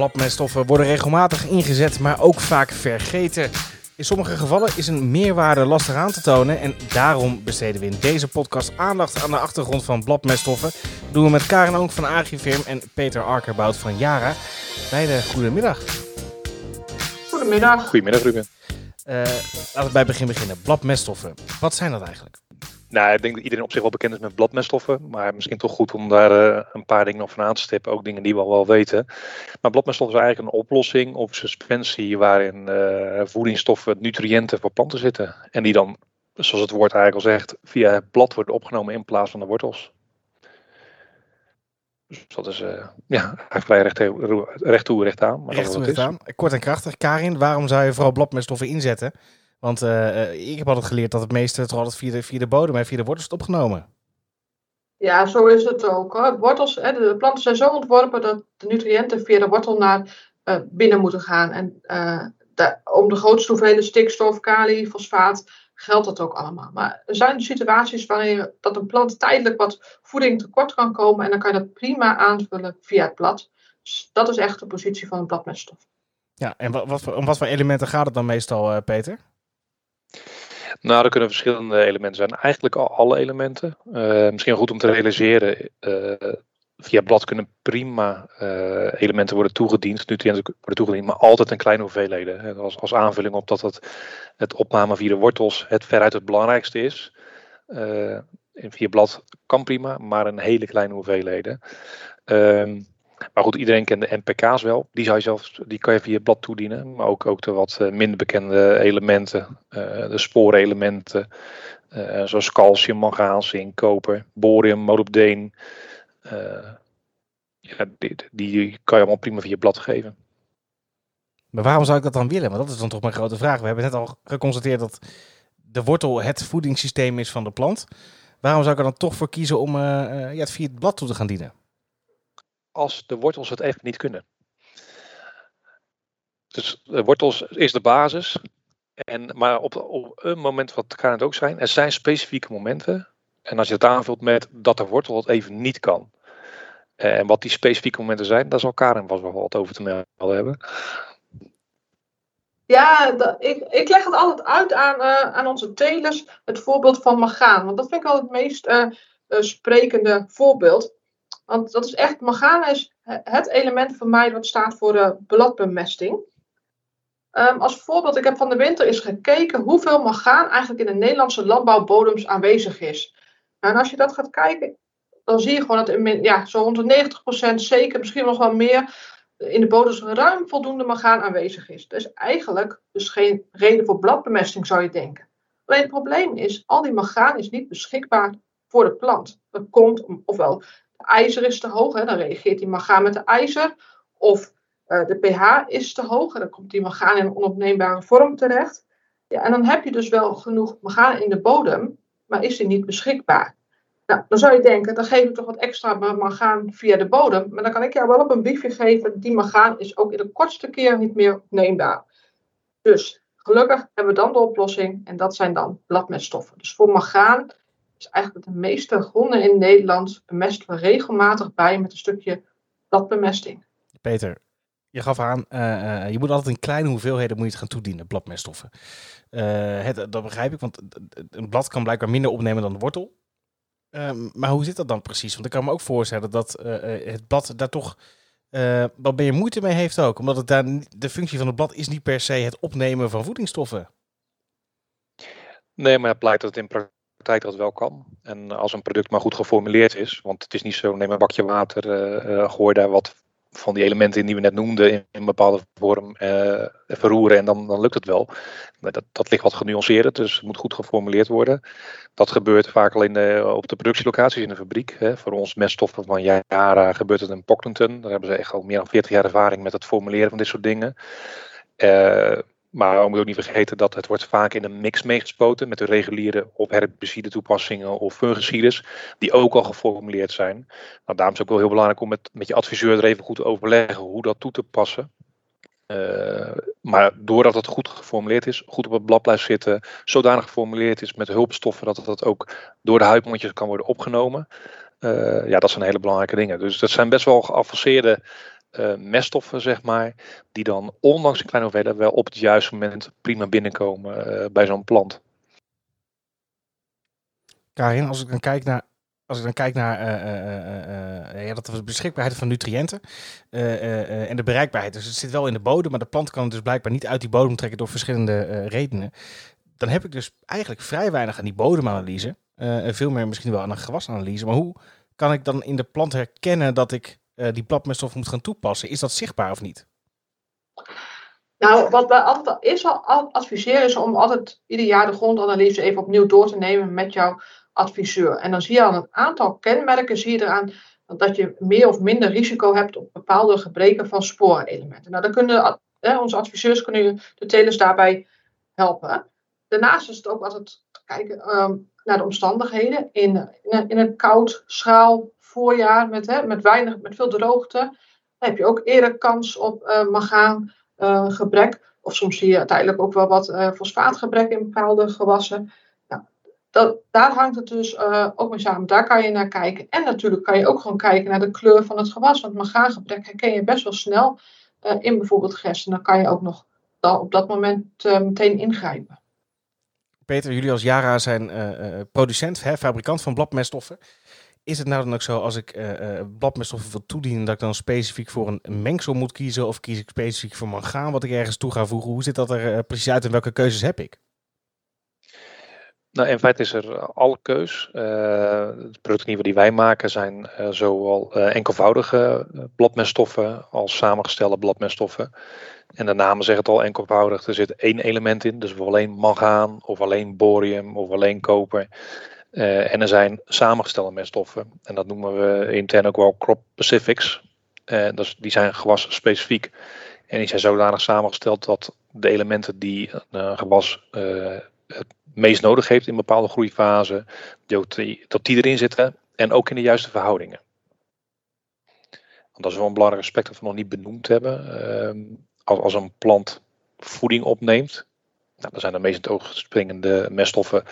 Bladmeststoffen worden regelmatig ingezet, maar ook vaak vergeten. In sommige gevallen is een meerwaarde lastig aan te tonen en daarom besteden we in deze podcast aandacht aan de achtergrond van bladmeststoffen. Dat doen we met Karen Oonk van Agrifirm en Peter Arkerbout van Yara. Beide goedemiddag. Goedemiddag. Goedemiddag Ruben. Uh, laten we bij het begin beginnen. Bladmeststoffen, wat zijn dat eigenlijk? Nou, ik denk dat iedereen op zich wel bekend is met bladmeststoffen. Maar misschien toch goed om daar uh, een paar dingen nog van aan te stippen. Ook dingen die we al wel weten. Maar bladmeststoffen is eigenlijk een oplossing of suspensie waarin uh, voedingsstoffen, nutriënten voor planten zitten. En die dan, zoals het woord eigenlijk al zegt, via het blad worden opgenomen in plaats van de wortels. Dus dat is uh, ja, eigenlijk vrij recht, recht toe, recht aan. Maar recht toe, recht aan. Kort en krachtig. Karin, waarom zou je vooral bladmeststoffen inzetten? Want uh, ik heb altijd geleerd dat het meeste toch altijd via de, via de bodem en via de wortels wordt opgenomen. Ja, zo is het ook. Hoor. Wortels, hè, de planten zijn zo ontworpen dat de nutriënten via de wortel naar uh, binnen moeten gaan. En uh, de, om de grootste hoeveelheid stikstof, kali, fosfaat geldt dat ook allemaal. Maar er zijn situaties waarin dat een plant tijdelijk wat voeding tekort kan komen. En dan kan je dat prima aanvullen via het blad. Dus dat is echt de positie van een bladmeststof. Ja, en wat, wat, om wat voor elementen gaat het dan meestal, Peter? Nou, er kunnen verschillende elementen zijn. Eigenlijk al alle elementen. Uh, misschien goed om te realiseren. Uh, via blad kunnen prima uh, elementen worden toegediend, nutriënten worden toegediend, maar altijd in kleine hoeveelheden. Als, als aanvulling op dat het, het opname via de wortels het veruit het belangrijkste is. via blad kan prima, maar in hele kleine hoeveelheden. Ehm, maar goed, iedereen kent de NPK's wel. Die, zou je zelf, die kan je via het blad toedienen. Maar ook, ook de wat eh, minder bekende elementen. Uh, de spoorelementen. Uh, zoals calcium, mangaan, zink, koper, borium, molybdeen. ja, die, die kan je allemaal prima via het blad geven. Maar waarom zou ik dat dan willen? Want dat is dan toch mijn grote vraag. We hebben net al geconstateerd dat de wortel het voedingssysteem is van de plant. Waarom zou ik er dan toch voor kiezen om ja, het via het blad toe te gaan dienen? Als de wortels het even niet kunnen. Dus de wortels is de basis. En, maar op, op een moment, wat kan het ook zijn, er zijn specifieke momenten. En als je het aanvult met dat de wortel het even niet kan. En wat die specifieke momenten zijn, daar zal Karen wel wat over te melden hebben. Ja, ik, ik leg het altijd uit aan, uh, aan onze telers, het voorbeeld van magaan. Want dat vind ik wel het meest uh, uh, sprekende voorbeeld. Want dat is echt, mangaan is het element voor mij wat staat voor de bladbemesting. Um, als voorbeeld, ik heb van de winter eens gekeken hoeveel mangaan eigenlijk in de Nederlandse landbouwbodems aanwezig is. En als je dat gaat kijken, dan zie je gewoon dat in, ja, zo rond de 90% zeker, misschien nog wel meer, in de bodems ruim voldoende mangaan aanwezig is. Dus eigenlijk dus geen reden voor bladbemesting zou je denken. Alleen het probleem is, al die mangaan is niet beschikbaar voor de plant. Dat komt ofwel ijzer is te hoog, hè, dan reageert die mangaan met de ijzer. Of uh, de pH is te hoog, en dan komt die mangaan in een onopneembare vorm terecht. Ja, en dan heb je dus wel genoeg mangaan in de bodem, maar is die niet beschikbaar. Nou, dan zou je denken, dan geef ik toch wat extra mangaan via de bodem. Maar dan kan ik jou wel op een briefje geven, die mangaan is ook in de kortste keer niet meer opneembaar. Dus gelukkig hebben we dan de oplossing en dat zijn dan bladmeststoffen. Dus voor mangaan is eigenlijk de meeste gronden in Nederland bemesten we regelmatig bij met een stukje bladbemesting. Peter, je gaf aan, uh, uh, je moet altijd in kleine hoeveelheden moet je het gaan toedienen, bladmeststoffen. Uh, het, dat begrijp ik, want een blad kan blijkbaar minder opnemen dan de wortel. Ehm, maar hoe zit dat dan precies? Want ik kan me ook voorstellen dat het blad daar toch wat meer moeite mee heeft ook. Omdat het daar, de functie van het blad is niet per se het opnemen van voedingsstoffen. Nee, maar het blijkt dat het in praktijk praktijk dat wel kan. En als een product maar goed geformuleerd is, want het is niet zo, neem een bakje water, uh, gooi daar wat van die elementen die we net noemden in, een bepaalde vorm uh, verroeren en dan, dan lukt het wel. Maar dat, dat ligt wat genuanceerder, dus het moet goed geformuleerd worden. Dat gebeurt vaak alleen de, op de productielocaties in de fabriek. Hè. Voor ons meststoffen van Yara gebeurt het in Pocklington. Daar hebben ze echt al meer dan 40 jaar ervaring met het formuleren van dit soort dingen. Maar we moeten ook niet vergeten dat het wordt vaak in een mix meegespoten met de reguliere of herbicide toepassingen of fungicides, die ook al geformuleerd zijn. Nou, daarom is het ook wel heel belangrijk om met, met je adviseur er even goed te overleggen hoe dat toe te passen. Uh, maar doordat het goed geformuleerd is, goed op het blad blijft zitten, zodanig geformuleerd is met hulpstoffen dat het ook door de huidmondjes kan worden opgenomen. Uh, ja, dat zijn hele belangrijke dingen. Dus dat zijn best wel geavanceerde uh, meststoffen, zeg maar, die dan ondanks een kleine hoeveelheid wel op het juiste moment prima binnenkomen uh, bij zo'n plant. Karin, als ik dan kijk naar, als ik dan kijk naar uh, ja, dat de beschikbaarheid van nutriënten en de bereikbaarheid. Dus het zit wel in de bodem, maar de plant kan het dus blijkbaar niet uit die bodem trekken door verschillende redenen. Dan heb ik dus eigenlijk vrij weinig aan die bodemanalyse. veel meer misschien wel aan een gewasanalyse. Maar hoe kan ik dan in de plant herkennen dat ik die bladmeststof moet gaan toepassen? Is dat zichtbaar of niet? Nou, wat we altijd eerst al adviseren is om altijd ieder jaar de grondanalyse even opnieuw door te nemen met jouw adviseur. En dan zie je al een aantal kenmerken, zie je eraan dat je meer of minder risico hebt op bepaalde gebreken van sporenelementen. Nou, dan kunnen onze adviseurs kunnen de telers daarbij helpen. Daarnaast is het ook altijd kijken ehm, naar de omstandigheden. In, in, in, een koud, schraal voorjaar met, hè, met, weinig, met veel droogte, dan heb je ook eerder kans op uh, magaan uh, gebrek. Of soms zie je uiteindelijk ook wel wat uh, fosfaatgebrek in bepaalde gewassen. Nou, dat, daar hangt het dus ook mee samen. Daar kan je naar kijken. En natuurlijk kan je ook gewoon kijken naar de kleur van het gewas. Want magaangebrek herken je best wel snel in bijvoorbeeld gerst. En dan kan je ook nog op dat moment meteen ingrijpen. Peter, jullie als Jara zijn producent, hè, fabrikant van bladmeststoffen. Is het nou dan ook zo als ik uh, uh, bladmeststoffen wil toedienen, dat ik dan specifiek voor een mengsel moet kiezen? Of kies ik specifiek voor mangaan wat ik ergens toe ga voegen? Hoe zit dat er uh, precies uit en welke keuzes heb ik? Nou, in feite is er alle keus. de producten die wij maken zijn zowel enkelvoudige bladmeststoffen als samengestelde bladmeststoffen. En de namen zeggen het al enkelvoudig. Er zit één element in, dus alleen mangaan of alleen borium of alleen koper. Uh, en er zijn samengestelde meststoffen. En dat noemen we intern ook wel crop specifics. Dus die zijn gewasspecifiek. En die zijn zodanig samengesteld dat de elementen die een gewas uh, het meest nodig heeft in bepaalde groeifase, dat die, die erin zitten en ook in de juiste verhoudingen. Want dat is wel een belangrijk aspect dat we nog niet benoemd hebben. Ehm, als, als een plant voeding opneemt, nou, dan zijn de meest oogspringende meststoffen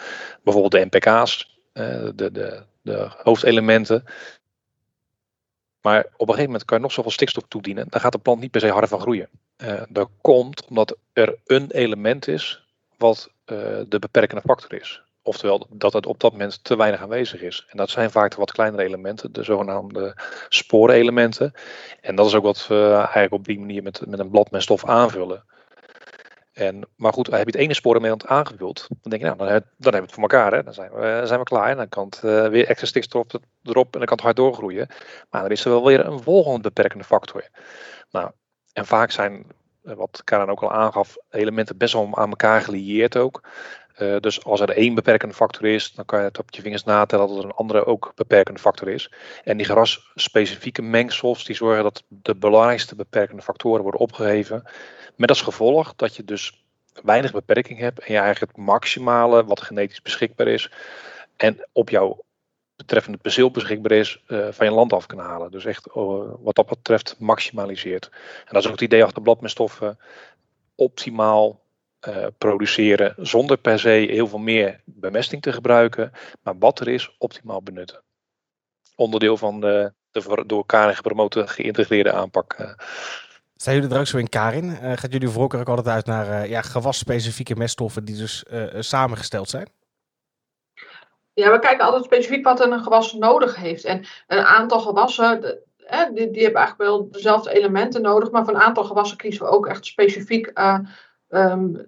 bijvoorbeeld de NPK's, uh, de, de, de hoofdelementen. Maar op een gegeven moment kan je nog zoveel stikstof toedienen, dan gaat de plant niet per se harder van groeien. Uh, dat komt omdat er een element is wat uh, de beperkende factor is. Oftewel dat het op dat moment te weinig aanwezig is. En dat zijn vaak de wat kleinere elementen, de zogenaamde sporenelementen. En dat is ook wat we eigenlijk op die manier met, met een bladmeststof aanvullen. En, maar goed, heb je het ene sporenelement aangevuld, dan denk je, nou, dan, dan hebben we het voor elkaar. Hè? Dan zijn we, zijn we klaar. En dan kan het uh, weer extra stikstof erop en dan kan het hard doorgroeien. Maar dan is er wel weer een volgende beperkende factor. Nou, en vaak zijn, eh, wat Karen ook al aangaf, elementen best wel aan elkaar gelieerd ook. Uh, dus als er één beperkende factor is, dan kan je het op je vingers natellen dat er een andere ook beperkende factor is. En die grasspecifieke mengsels die zorgen dat de belangrijkste beperkende factoren worden opgeheven. Met als gevolg dat je dus weinig beperking hebt en je eigenlijk het maximale wat genetisch beschikbaar is en op jouw betreffende perceel beschikbaar is, uh, van je land af kan halen. Dus echt uh, wat dat betreft maximaliseert. En dat is ook het idee achter bladmeststoffen. Optimaal uh, produceren zonder per se heel veel meer bemesting te gebruiken, maar wat er is, optimaal benutten. Onderdeel van de, de door elkaar gepromote geïntegreerde aanpak. Zijn jullie er ook zo in Karin? Uh, gaat jullie voorkeur ook altijd uit naar uh, ja, gewasspecifieke meststoffen die dus uh, samengesteld zijn? Ja, we kijken altijd specifiek wat een gewas nodig heeft. En een aantal gewassen, de, die, die, hebben eigenlijk wel dezelfde elementen nodig. Maar voor een aantal gewassen kiezen we ook echt specifiek um,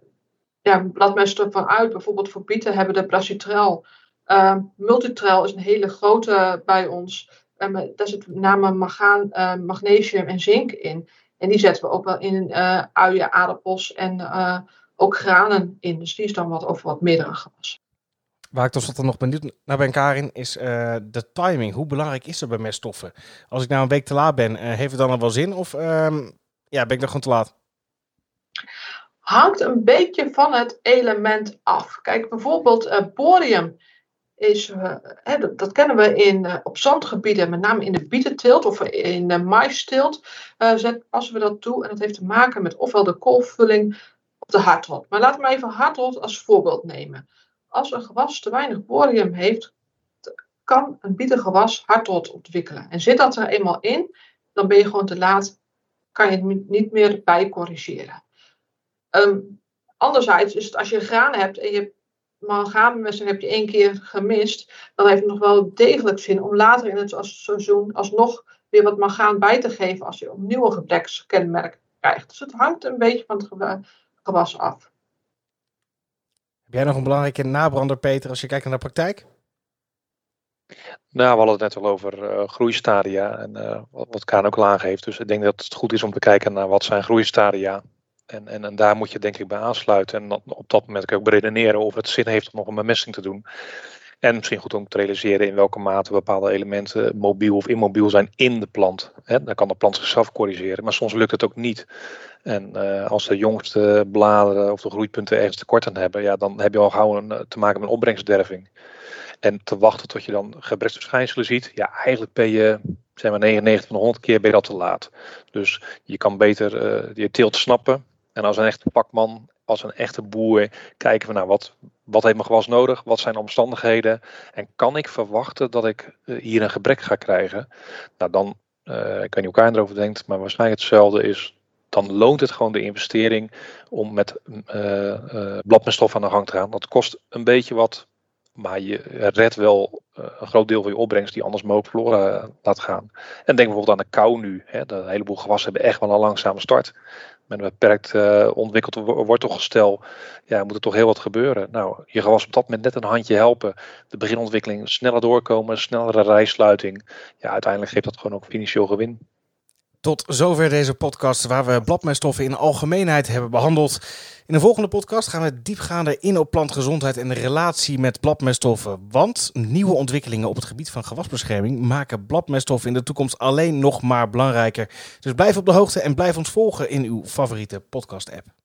ja, bladmeststoffen uit. Bijvoorbeeld voor bieten hebben de Brasitrel. Um, multitrel is een hele grote bij ons. Um, daar zit met name magaan, magnesium en zink in. En die zetten we ook wel in uh, uien, aardappels en uh, ook granen in. Dus die is dan wat over wat meerdere gewassen. Waar ik tot nog benieuwd naar ben, Karin, is uh, de timing. Hoe belangrijk is dat bij meststoffen? Als ik nou een week te laat ben, heeft het dan al wel zin? Of ja, ben ik nog gewoon te laat? Hangt een beetje van het element af. Kijk, bijvoorbeeld borium is, hè, dat, kennen we in, uh, op zandgebieden, met name in de bietenteelt of in de maisteelt, passen we dat toe. En dat heeft te maken met ofwel de koolvulling of de hardrot. Maar laten we even hardrot als voorbeeld nemen. Als een gewas te weinig borium heeft, kan een bietengewas hardrot ontwikkelen. En zit dat er eenmaal in, dan ben je gewoon te laat kan je het niet meer bijcorrigeren. Um, anderzijds is het als je graan hebt en je mangaanbemesting heb je één keer gemist, dan heeft het nog wel degelijk zin om later in het seizoen alsnog weer wat mangaan bij te geven als je opnieuw een gebrekskenmerk krijgt. Dus het hangt een beetje van het gewas af. Heb jij nog een belangrijke nabrander, Peter, als je kijkt naar de praktijk? Nou, we hadden het net al over uh, groeistadia en uh, wat, wat Kaan ook al aangeeft. Dus ik denk dat het goed is om te kijken naar wat zijn groeistadia. En, en, en daar moet je denk ik bij aansluiten. En op dat moment je ook beredeneren of het zin heeft om nog een bemesting te doen. En misschien goed om te realiseren in welke mate bepaalde elementen mobiel of immobiel zijn in de plant. dan kan de plant zichzelf corrigeren, maar soms lukt het ook niet. En uh, als de jongste bladeren of de groeipunten ergens tekort aan hebben, ja, dan heb je al gauw een, te maken met een opbrengstderving. En te wachten tot je dan gebreksverschijnselen ziet, ja, eigenlijk ben je, zeg maar 99 van de 100 keer ben dat te laat. Dus je kan beter uh, je teelt snappen. En als een echte pakman, als een echte boer, kijken we naar wat, wat heeft mijn gewas nodig, wat zijn de omstandigheden en kan ik verwachten dat ik uh, hier een gebrek ga krijgen. Nou, dan, uh, ik weet niet hoe elkaar erover denkt, maar waarschijnlijk hetzelfde is dan loont het gewoon de investering om met uh, uh, bladmeststof aan de gang te gaan. Dat kost een beetje wat maar je redt wel een groot deel van je opbrengst die anders mogelijk verloren laat gaan. En denk bijvoorbeeld aan de kou nu. Hè. Een heleboel gewassen hebben echt wel een langzame start. Met een beperkt uh, ontwikkeld wortelgestel ja, moet er toch heel wat gebeuren. Nou, je gewas op dat moment net een handje helpen. De beginontwikkeling sneller doorkomen, snellere rijsluiting. Ja, uiteindelijk geeft dat gewoon ook financieel gewin. Tot zover deze podcast waar we bladmeststoffen in algemeenheid hebben behandeld. In de volgende podcast gaan we diepgaander in op plantgezondheid en de relatie met bladmeststoffen. Want nieuwe ontwikkelingen op het gebied van gewasbescherming maken bladmeststoffen in de toekomst alleen nog maar belangrijker. Dus blijf op de hoogte en blijf ons volgen in uw favoriete podcast app.